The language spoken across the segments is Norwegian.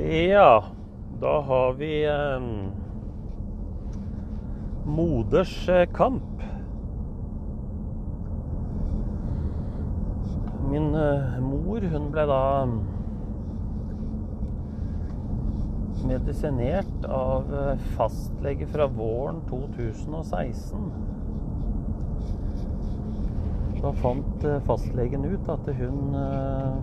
Ja, da har vi eh, moders eh, kamp. Min eh, mor, hun ble da medisinert av eh, fastlege fra våren 2016. Da fant eh, fastlegen ut at hun eh,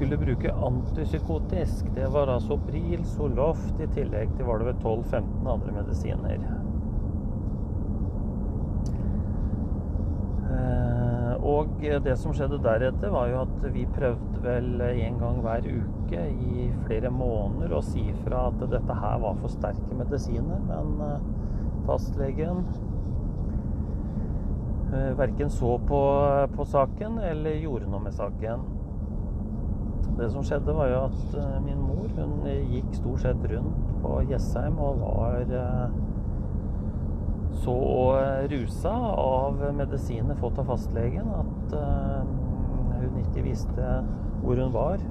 skulle bruke antipsykotisk. Det var altså Pril, Soloft, i tillegg til var det vel 12-15 andre medisiner. Eh, Og det som skjedde deretter, var jo at vi prøvde vel en gang hver uke i flere måneder å si fra at dette her var for sterke medisiner, men eh, fastlegen eh, verken så på, på saken eller gjorde noe med saken. Det som skjedde, var jo at eh, min mor hun gikk stort sett rundt på Jessheim og var eh, så rusa av medisiner fått av fastlegen at eh, hun ikke visste hvor hun var.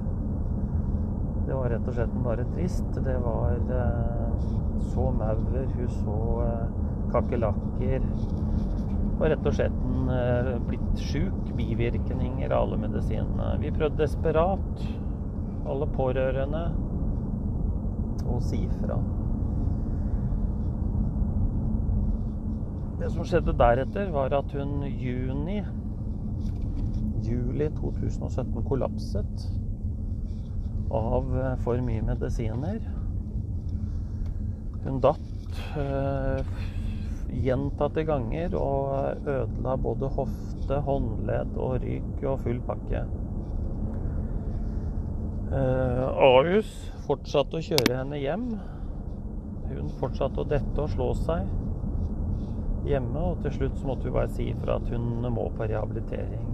Det var rett og slett bare trist. Det var eh, så maur, hun så eh, kakerlakker. Og rett og slett eh, blitt sjuk. Bivirkninger av alle medisinene. Vi prøvde desperat, alle pårørende, å si fra. Det som skjedde deretter, var at hun juni Juli 2017 kollapset av eh, for mye medisiner. Hun datt eh, gjentatte ganger og ødela både hofte, håndledd og rygg og full pakke. Eh, Ahus fortsatte å kjøre henne hjem. Hun fortsatte å dette og slå seg hjemme, og til slutt måtte vi bare si ifra at hun må på rehabilitering.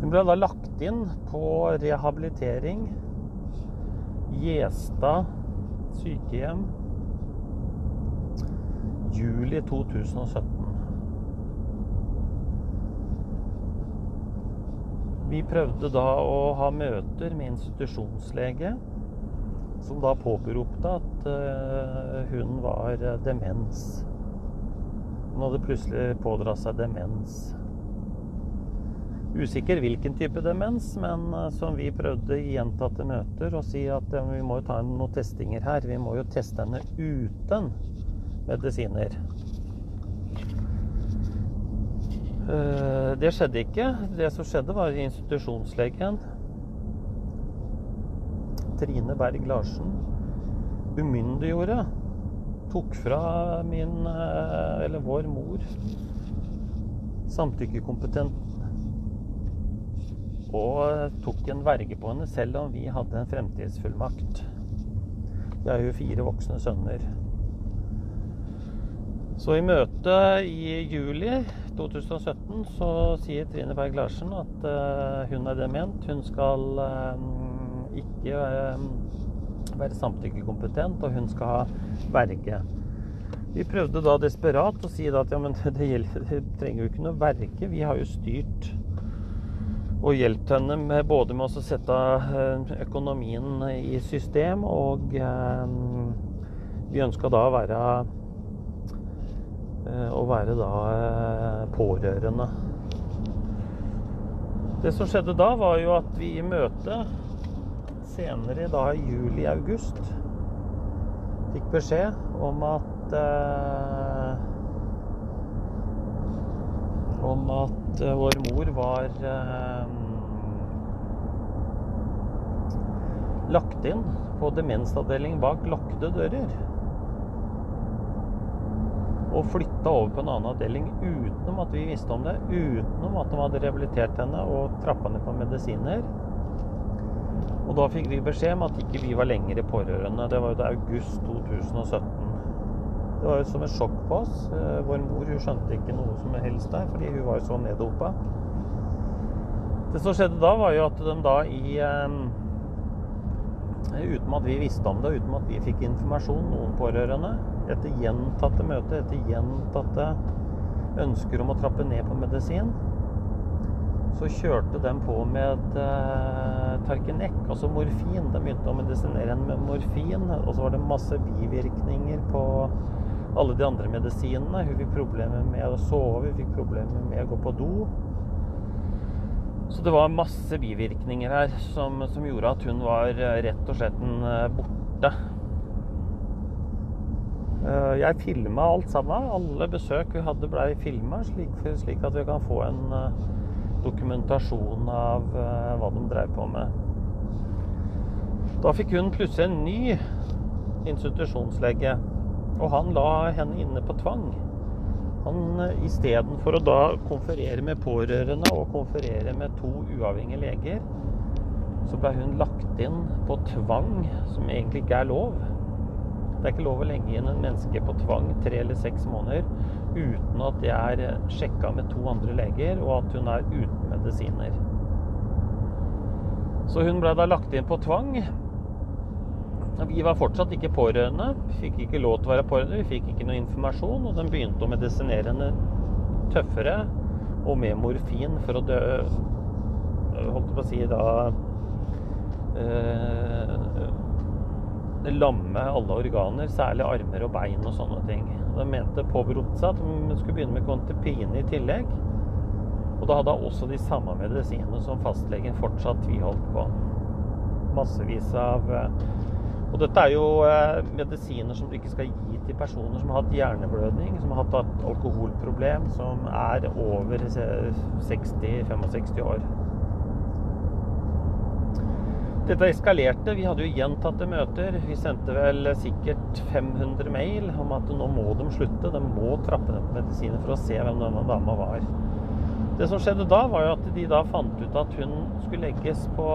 Hun ble da lagt inn på rehabilitering Gjestad sykehjem juli 2017. Vi prøvde da å ha møter med institusjonslege, som da påberopte at eh, hun var eh, demens. Hun hadde plutselig pådratt seg demens. Usikker hvilken type demens, men eh, som vi prøvde i gjentatte møter å si at vi må jo ta noen testinger her. Vi må jo teste henne uten medisiner. Eh, Det skjedde ikke. Det som skjedde, var institusjonslegen Trine Berg Larsen umyndiggjorde tok fra min, eh, eller vår mor, samtykkekompetent og tok en verge på henne selv om vi hadde en fremtidsfullmakt. Vi har jo fire voksne sønner. Så i møtet i juli 2017 så sier Trine Berg Larsen at eh, hun er dement. Hun skal eh, ikke eh, være samtykkekompetent, og hun skal ha verge. Vi prøvde da desperat å si at ja, det, gjelder, det trenger jo ikke noe verge. Vi har jo styrt og hjulpet henne med både med å sette økonomien i system, og eh, vi ønska da å være å være da eh, pårørende. Det som skjedde da, var jo at vi i møte senere da i juli-august fikk beskjed om at eh, om at eh, vår mor var eh, lagt inn på demensavdeling bak lukkede dører. Og flytta over på en annen avdeling utenom at vi visste om det. Utenom at de hadde rehabilitert henne og trappa ned på medisiner. Og da fikk vi beskjed om at ikke vi var lenger i pårørende. Det var jo da august 2017. Det var jo som et sjokk på oss. Eh, Vår mor hun skjønte ikke noe som helst der, fordi hun var jo så neddopa. Det som skjedde da, var jo at de da i eh, Uten at vi visste om det, uten at vi fikk informasjon, noen pårørende, etter gjentatte møter, etter gjentatte ønsker om å trappe ned på medisin, så kjørte de på med eh, Tarkenek, altså morfin. De begynte å medisinere med morfin, og så var det masse bivirkninger på alle de andre medisinene. Hun fikk problemer med å sove, hun fikk problemer med å gå på do. Så det var masse bivirkninger her som, som gjorde at hun var eh, rett og slett eh, borte. Eh, jeg filma alt sammen. Alle besøk vi hadde, blei filma, slik, slik, at vi kan få en dokumentasjon av hva de drev på med. Da fikk hun plutselig en ny institusjonslege, og han la henne inne på tvang. Han eh, Istedenfor å da konferere med pårørende og konferere med to uavhengige leger, så ble hun lagt inn på tvang, som egentlig ikke er lov. Det er ikke lov å legge inn en menneske på tvang tre eller seks måneder uten at det er sjekka med to andre leger, og at hun er uten medisiner. Så hun ble da lagt inn på tvang. Vi var fortsatt ikke pårørende. Vi fikk ikke lov til å være pårørende. Vi fikk ikke noe informasjon. Og de begynte å medisinere henne tøffere og med morfin for å dø Holdt jeg på å si da eh, Lamme alle organer, særlig armer og bein og sånne ting. De mente påberopte seg at de skulle begynne med kontepine i tillegg. Og da hadde hun også de samme medisinene som fastlegen fortsatt tviholdt på. Massevis av eh, og dette er jo eh, medisiner som du ikke skal gi til personer som har hatt hjerneblødning, som har hatt alkoholproblem, som er over 60-65 år. Dette eskalerte. Vi hadde jo gjentatte møter. Vi sendte vel sikkert 500 mail om at nå må de slutte. De må trappe ned på medisiner for å se hvem denne dama var. Det som skjedde da, var jo at de da fant ut at hun skulle legges på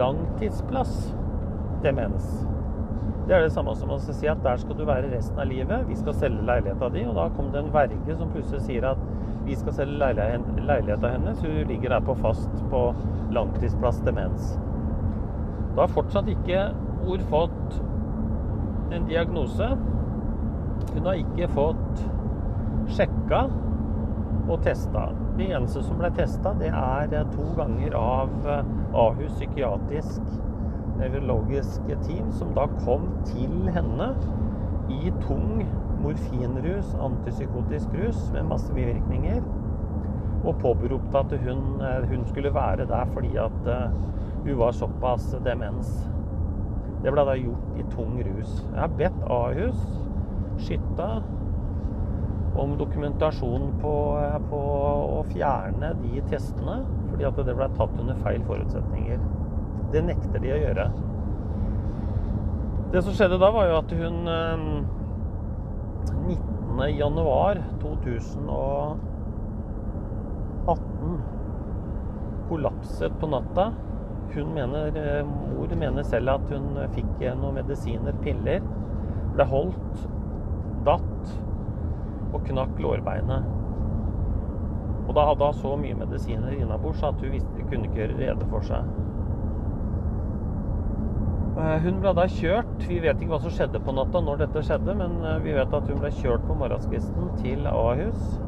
langtidsplass demens. Det er det samme som å si at der skal du være resten av livet. Vi skal selge leiligheta di. Og da kom det en verge som plutselig sier at vi skal selge leiligheta hennes. Hun ligger der på fast på langtidsplass demens. Da har fortsatt ikke Ord fått en diagnose. Hun har ikke fått sjekka og testa. Det eneste som ble testa, det er to ganger av Ahus psykiatrisk nevrologisk team som da kom til henne i tung morfinrus, antipsykotisk rus med masse bivirkninger, og påberopte at hun, eh, hun, skulle være der fordi at uh, hun var såpass demens. Det ble da gjort i tung rus. Jeg har bedt Ahus, Skytta, om dokumentasjon på, eh, på å fjerne de testene, fordi at det ble tatt under feil forutsetninger. Det nekter de å gjøre. Det som skjedde da, var jo at hun 19. Eh, januar 2018 kollapset på natta. Hun mener, eh, Mor mener selv at hun fikk noen medisiner, piller. Ble holdt, datt og knakk lårbeinet. Og da hadde hun så mye medisiner innabords at hun visste, kunne ikke gjøre rede for seg. Eh, hun ble da kjørt Vi vet ikke hva som skjedde på natta når dette skjedde, men eh, vi vet at hun ble kjørt på morgenskvisten til Ahus.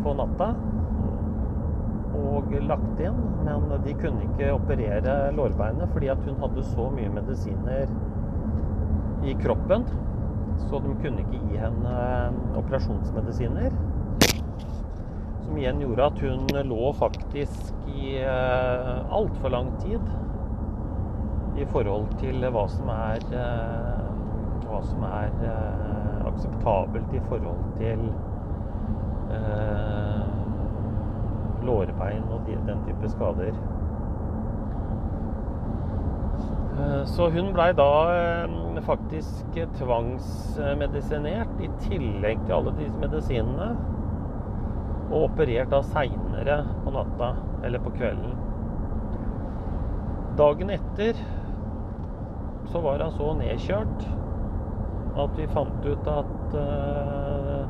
På natta. Lagt inn. Men de kunne ikke operere lårbeinet fordi at hun hadde så mye medisiner i kroppen. Så de kunne ikke gi henne operasjonsmedisiner. Som igjen gjorde at hun lå faktisk i uh, altfor lang tid i forhold til hva som er uh, hva som er akseptabelt i forhold til lårbein og de, den type skader. Så hun blei da faktisk tvangsmedisinert i tillegg til alle disse medisinene og operert da seinere på natta eller på kvelden. Dagen etter så var han så nedkjørt at vi fant ut at uh,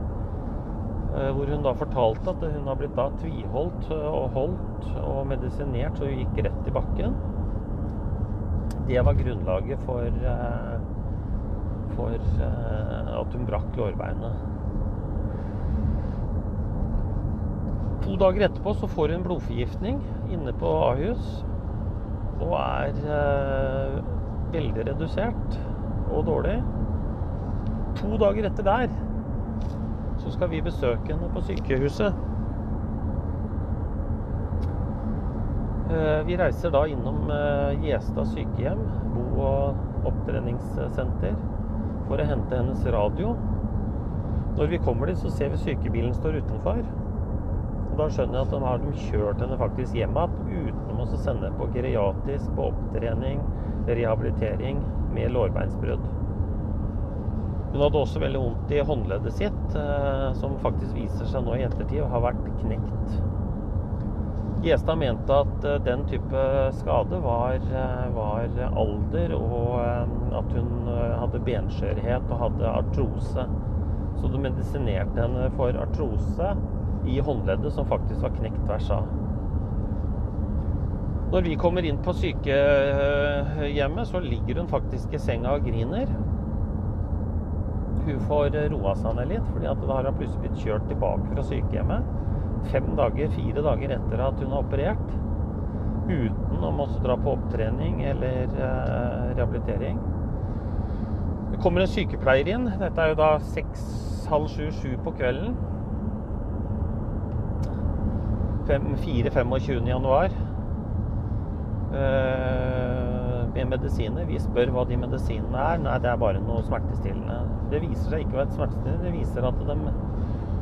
Hvor hun da fortalte at hun har blitt da tviholdt og holdt og medisinert så hun gikk rett i bakken. Det var grunnlaget for, uh, for at hun brakk lårbeinet. To dager etterpå så får hun blodforgiftning inne på Ahus og er eh, veldig redusert og dårlig. To dager etter der så skal vi besøke henne på sykehuset. Eh, vi reiser da innom eh, Gjestad sykehjem, bo- og opptreningssenter, for å hente hennes radio. Når vi kommer dit, så ser vi sykebilen står utenfor. Og da skjønner jeg at de har kjørt henne faktisk hjem igjen uten å sende på geriatrisk, på opptrening, rehabilitering med lårbeinsbrudd. Hun hadde også veldig vondt i håndleddet sitt, eh, som faktisk viser seg nå i ettertid å ha vært knekt. Gjestad mente at eh, den type skade var, eh, var alder, og at hun hadde benskjørhet og hadde artrose. Så du medisinerte henne for artrose i håndleddet, som faktisk var knekt tvers av. Når vi kommer inn på sykehjemmet, så ligger hun faktisk i senga og griner. Hun får roa seg ned litt, fordi at da har hun plutselig blitt kjørt tilbake fra sykehjemmet. Fem dager, fire dager etter at hun har operert. Uten å måtte dra på opptrening eller eh, rehabilitering. Det kommer en sykepleier inn. Dette er jo da seks, halv sju, sju på kvelden. 4-25. januar. Eh, med medisiner. Vi spør hva de medisinene er. Nei, det er bare noe smertestillende. Det viser seg ikke å være et smertestillende. Det viser at de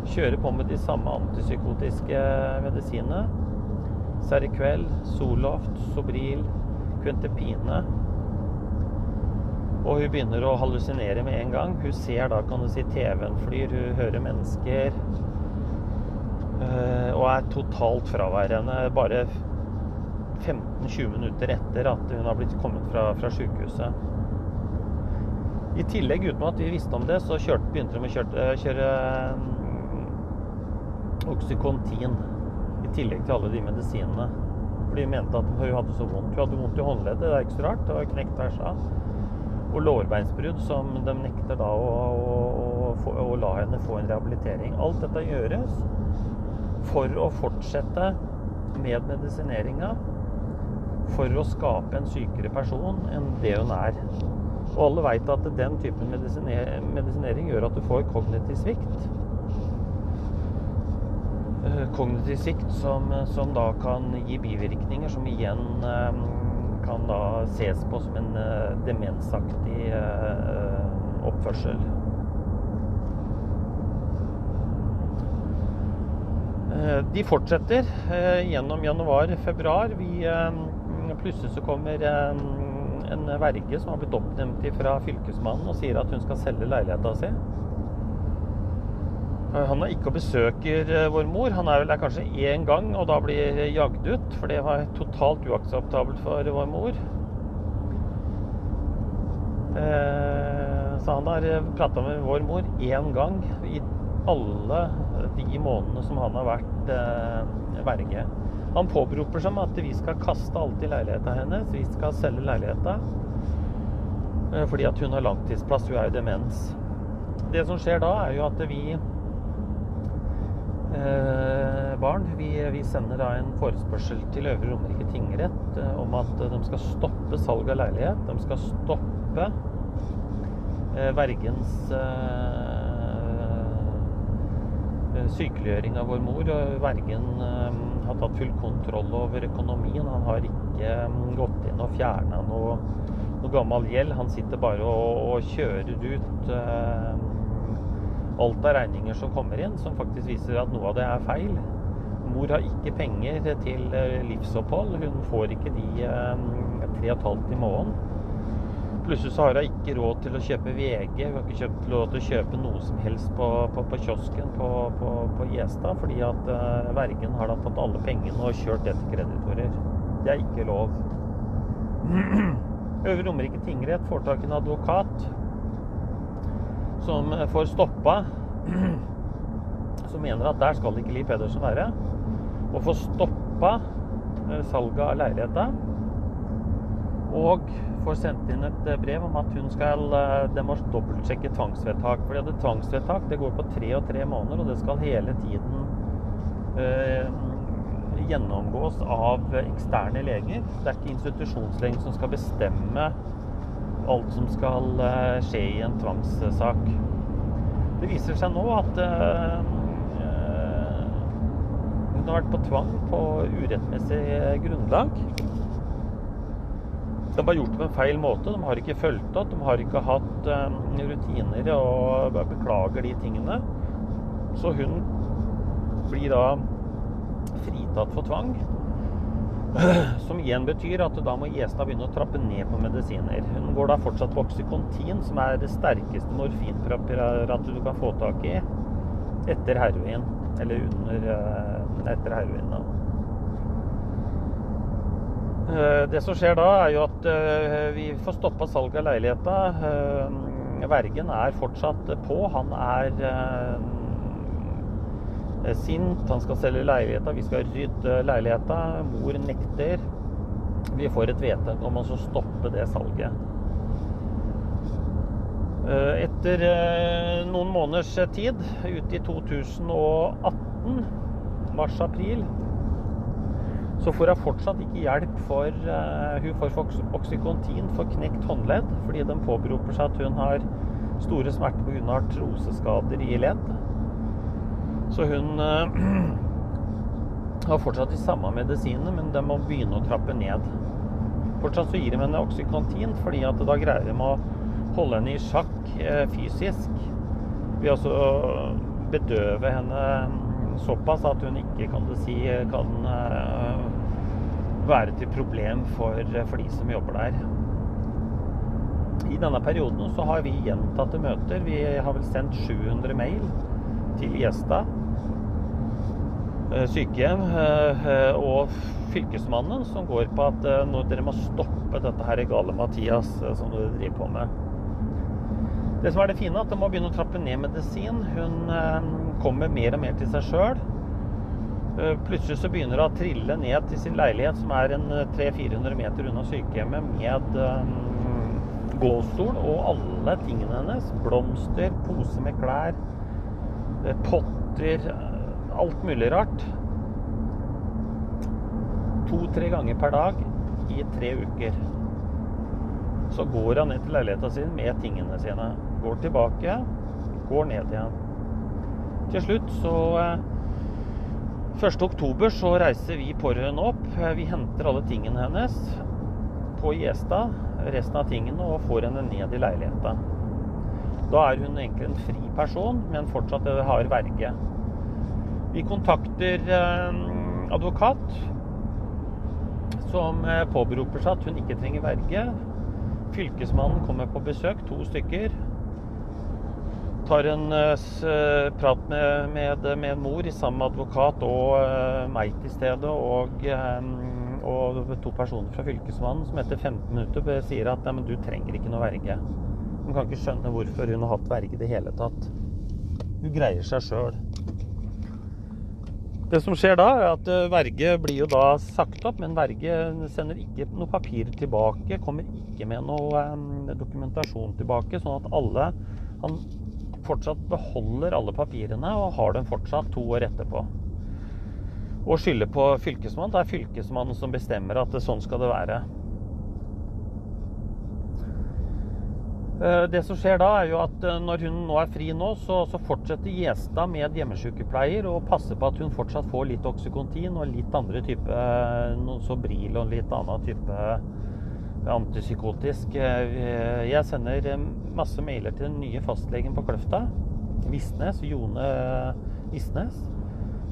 kjører på med de samme antipsykotiske medisinene. Seriquel, Soloft, Sobril, Quentepine. Og hun begynner å hallusinere med en gang. Hun ser da, kan du si, TV-en flyr, hun hører mennesker. eh, Og er totalt fraværende bare 15-20 minutter etter at hun har blitt kommet fra, fra sykehuset. I tillegg, uten at vi visste om det, så kjørte, begynte de å kjøre, kjøre mm, Oxycontin i tillegg til alle de medisinene. For de mente at hun hadde så vondt. Hun hadde vondt i håndleddet, det er ikke så rart. Det var knekt tvers av. Og lårbeinsbrudd som de nekter da å, å, å, å la henne få en rehabilitering. Alt dette gjøres for å fortsette med medisineringa for å skape en sykere person enn det hun er. Og alle veit at den typen medisinering gjør at du får kognitiv svikt. Eh, Kognitiv svikt som, som da kan gi bivirkninger som igjen eh, kan da ses på som en eh, demensaktig oppførsel. De fortsetter gjennom januar-februar. Vi Plutselig så kommer en, en verge som har blitt oppnevnt fra fylkesmannen og sier at hun skal selge leiligheta si. Eh, Han er ikke og besøker eh, vår mor. Han er vel der kanskje én gang og da blir jagd ut, for det var totalt uakseptabelt for vår mor. Eh, Så han har prata med vår mor én gang i alle de månedene som han har vært eh, verge. Han påberoper seg at vi skal kaste alt i leiligheta hennes. Vi skal selge leiligheta. eh, Fordi at hun har langtidsplass. Hun er jo demens. Det som skjer da, er jo at vi eh, barn vi, vi sender da en forespørsel til Øvre Romerike tingrett eh, om at de skal stoppe salg av leilighet. De skal stoppe eh, vergens eh, sykeliggjøring av vår mor. og Vergen eh, har tatt full kontroll over økonomien. Han har ikke eh, gått inn og fjerna noe, noe gammel gjeld. Han sitter bare og, og kjører ut eh, alt av regninger som kommer inn, som faktisk viser at noe av det er feil. Mor har ikke penger til eh, livsopphold. Hun får ikke de et halvt i måneden. Plutselig så har hun ikke råd til å kjøpe VG. Hun har ikke kjøpt lov til å kjøpe noe som helst på, på, på kiosken på, på, på Gjestad, fordi at uh, vergen har da tatt alle pengene og kjørt det til kreditorer. Det er ikke lov. Øvre Romerike tingrett får tak i en advokat som får stoppa Som mener at der skal ikke Liv Pedersen være. Og får stoppa eh, salget av leiligheta. Og får sendt inn et eh, brev om at hun skal eh, De må dobbeltsjekke tvangsvedtak. For det tvangsvedtak det går på tre og tre måneder, og det skal hele tiden eh, gjennomgås av eksterne leger. Det er ikke institusjonslegen som skal bestemme alt som skal skje i en tvangssak. Det viser seg nå at eh, hun har vært på tvang på urettmessig grunnlag. De har gjort det på en feil måte. De har ikke fulgt opp. De har ikke hatt rutiner og beklager de tingene. Så hun blir da fritatt for tvang. Som igjen betyr at da må Gjestad begynne å trappe ned på medisiner. Hun går da fortsatt på Oxycontin, som er det sterkeste morfinpreparatet du kan få tak i etter heroin. Eller under eh, etter heroin, da. Eh, det som skjer da, er jo at eh, vi får stoppa salget av leiligheta. Vergen er fortsatt på. Han er sint. Han skal selge leiligheta. Vi skal rydde leiligheta. Mor nekter. Vi får et vedtak om å stoppe det salget. Etter noen måneders tid, ute i 2018, mars-april, så får hun fortsatt ikke hjelp for Hun får oksykontin for knekt håndledd fordi de påberoper seg at hun har store smerter pga. artroseskader i ledd. Så hun har fortsatt de samme medisinene, men de må begynne å trappe ned. Fortsatt så gir de henne oksykontin, fordi at da greier de å holde henne i sjakk fysisk. Ved å bedøve henne såpass at hun ikke kan, si, kan være til problem for, for, de som jobber der. I denne perioden så har vi gjentatte møter. Vi har vel sendt 700 mail til Gjesta sykehjem og Fylkesmannen, som går på at dere må stoppe dette her gale Mathias som dere driver på med. Det som er det fine, er at de må begynne å trappe ned medisin. Hun kommer mer og mer til seg sjøl. Plutselig så begynner hun å trille ned til sin leilighet, som er en 300-400 meter unna sykehjemmet, med gåstol og alle tingene hennes. Blomster, pose med klær, potter, alt mulig rart. To-tre ganger per dag i tre uker. Så går hun ned til leiligheten sin med tingene sine. Går tilbake, går ned igjen. Til slutt så 1. oktober så reiser vi pårørende opp. Vi henter alle tingene hennes på Gjestad, resten av tingene, og får henne ned i leiligheta. Da er hun egentlig en fri person, men fortsatt har verge. Vi kontakter advokat som påberoper seg at hun ikke trenger verge. Fylkesmannen kommer på besøk, to stykker. Tar en prat med, med, med mor sammen med advokat og meg til stede. Og, og to personer fra Fylkesmannen som etter 15 minutter sier at du trenger ikke noe verge. Hun kan ikke skjønne hvorfor hun har hatt verge i det hele tatt. Hun greier seg sjøl. Det som skjer da, er at verge blir jo da sagt opp, men verge sender ikke noe papir tilbake. Kommer ikke med noe dokumentasjon tilbake, sånn at alle Han fortsatt beholder alle papirene og har dem fortsatt to år etterpå. Og skylder på Fylkesmannen. Det er Fylkesmannen som bestemmer at sånn skal det være. Det som skjer da, er jo at når hun nå er fri nå, så, så fortsetter Gjestad med hjemmesykepleier og passer på at hun fortsatt får litt oksykontin og litt andre type noe Sobril og litt annen type antipsykotisk. Jeg sender masse mailer til den nye fastlegen på Kløfta, Visnes, Jone Visnes,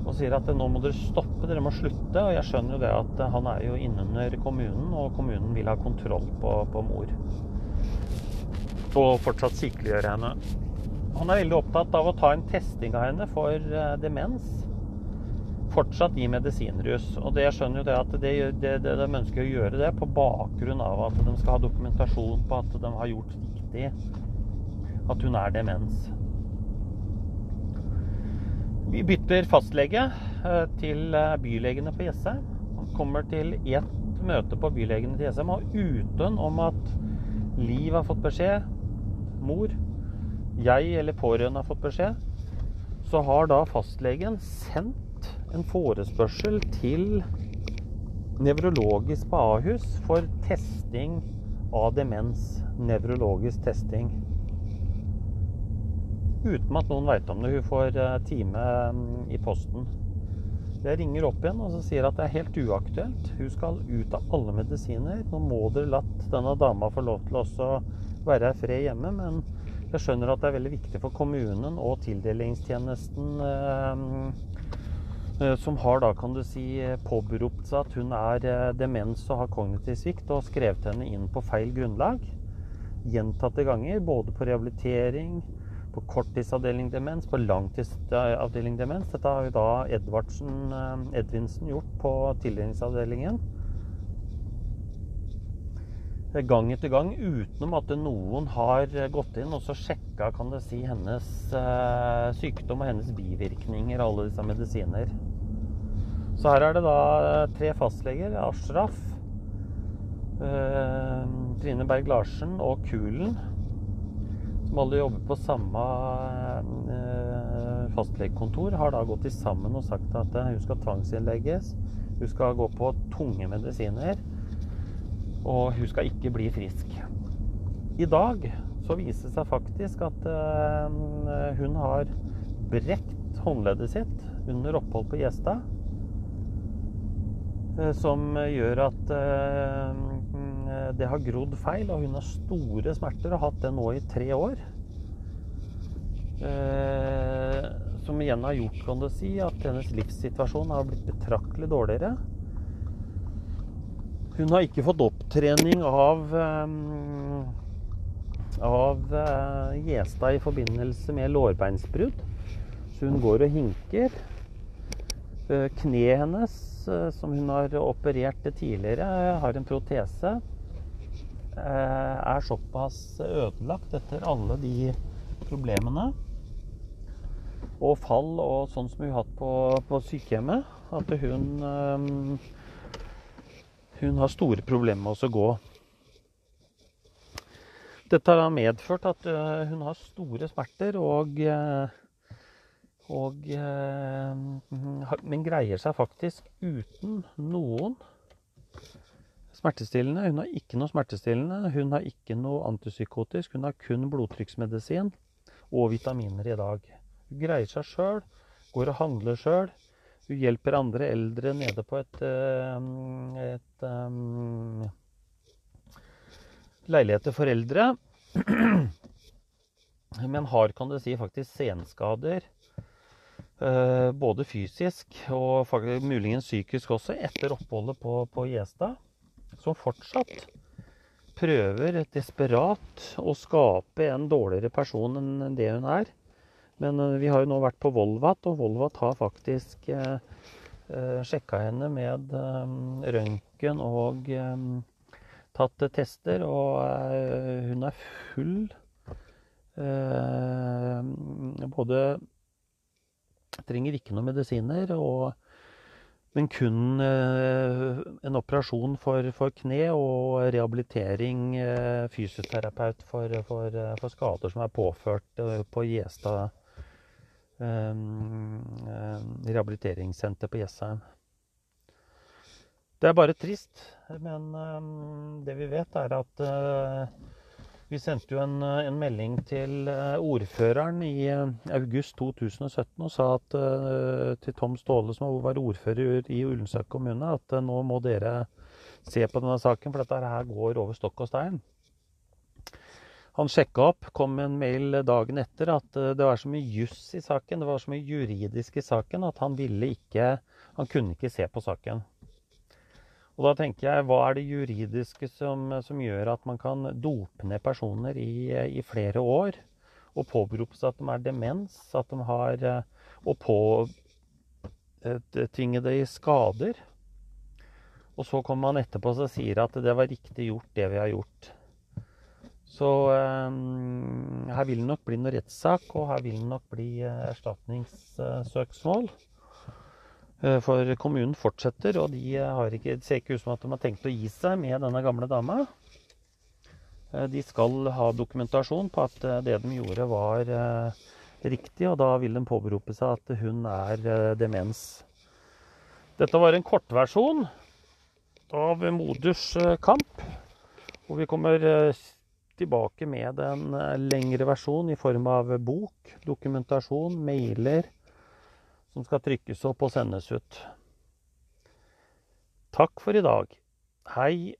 og sier at nå må dere stoppe, dere må slutte. Og jeg skjønner jo det at han er jo innunder kommunen, og kommunen vil ha kontroll på, på mor og fortsatt sykeliggjøre henne. Han er veldig opptatt av å ta en testing av henne for demens. Fortsatt gi medisinrus. Og det jeg skjønner jo det at det, det, det, de ønsker å gjøre det på bakgrunn av at de skal ha dokumentasjon på at de har gjort riktig. At hun er demens. Vi bytter fastlege til bylegene på Jessheim. Han kommer til ett møte på bylegene til Jessheim og uten om at Liv har fått beskjed, mor, jeg eller pårørende har fått beskjed, så har da fastlegen sendt en forespørsel til nevrologisk på Ahus for testing av demens. Nevrologisk testing. Uten at noen veit om det. Hun får eh, time mm, i posten. Jeg ringer opp igjen og sier at det er helt uaktuelt. Hun skal ut av alle medisiner. Nå må dere latt denne dama få lov til å være i fred hjemme. Men jeg skjønner at det er veldig viktig for kommunen og tildelingstjenesten Eh, som har da, kan du si, påberopt seg at hun er eh, demens og har kognitiv svikt, og skrevet henne inn på feil grunnlag gjentatte ganger. Både på rehabilitering, på korttidsavdeling demens, på langtidsavdeling demens. Dette har jo da Edvardsen, eh, Edvinsen gjort på tildelingsavdelingen. Gang etter gang utenom at noen har gått inn og så sjekka kan det si, hennes sykdom og hennes bivirkninger alle disse medisiner. Så her er det da eh, tre fastleger. Ashraf, eh, Trine Berg-Larsen og Kulen. Som alle jobber på samme eh, fastlegekontor. Har da gått sammen og sagt at eh, hun skal tvangsinnlegges. Hun skal gå på tunge medisiner. Og hun skal ikke bli frisk. I dag så viser det seg faktisk at eh, hun har brekt håndleddet sitt under opphold på Gjestad. Eh, som gjør at eh, det har grodd feil, og hun har store smerter og har hatt det nå i tre år. Som igjen har gjort kan du si, at hennes livssituasjon har blitt betraktelig dårligere. Hun har ikke fått opptrening av av Gjestad i forbindelse med lårbeinsbrudd. Så hun går og hinker. Kneet hennes Eh, som hun har operert tidligere, har en protese, eh, er såpass ødelagt etter alle de problemene og fall og sånn som hun har hatt på, på sykehjemmet, at hun eh, hun har store problemer med å gå. Dette har medført at hun har store smerter og og, eh, men greier seg faktisk uten noen smertestillende. Hun har ikke noe smertestillende, hun har ikke noe antipsykotisk. Hun har kun blodtrykksmedisin og vitaminer i dag. Hun greier seg sjøl, går og handler sjøl. Hun hjelper andre eldre nede på et, eh, et um, leilighet til foreldre. Men har, kan du si, faktisk senskader Eh, både fysisk og muligens psykisk også, etter oppholdet på, på Gjestad. Som fortsatt prøver desperat å skape en dårligere person enn det hun er. Men eh, vi har jo nå vært på Volvat, og Volvat har faktisk eh, eh sjekka henne med eh, røntgen og eh, tatt tester, og eh, hun er full både Trenger ikke noen medisiner. Og, men kun eh, en operasjon for, for, kne og rehabilitering, eh, fysioterapeut for, for, eh, for, skader som er påført eh, på Gjestad eh, eh, rehabiliteringssenter på Jessheim. Det er bare trist, men det vi vet, er at vi sendte jo en, eh, en, melding til eh, ordføreren i eh, august 2017 og sa at, til Tom Ståle, som var ordfører i Ullensak kommune, at nå må dere se på denne saken, for dette her går over stokk og stein. Han sjekka opp, kom med en mail dagen etter at det var så mye juss i saken, det var så mye juridisk i saken, at han ville ikke Han kunne ikke se på saken. Og da tenker jeg, hva er det juridiske som, som gjør at man kan dope ned personer i, i flere år og påberope seg at de er demens, at de har Og påtvinge det i skader. Og så kommer man etterpå og sier at det var riktig gjort, det vi har gjort. Så um, her vil det nok bli noe rettssak, og her vil det nok bli erstatningssøksmål. Uh, for kommunen fortsetter, og de ikke, det ser ikke ut som at de har tenkt å gi seg med denne gamle dama. Uh, de skal ha dokumentasjon på at det de gjorde, var riktig, og da vil de påberope seg at hun er demens. Dette var en kortversjon av Modus kamp. Og vi kommer tilbake med en lengre versjon i form av bok, dokumentasjon, mailer som skal trykkes opp og sendes ut. Takk for i dag. Hei.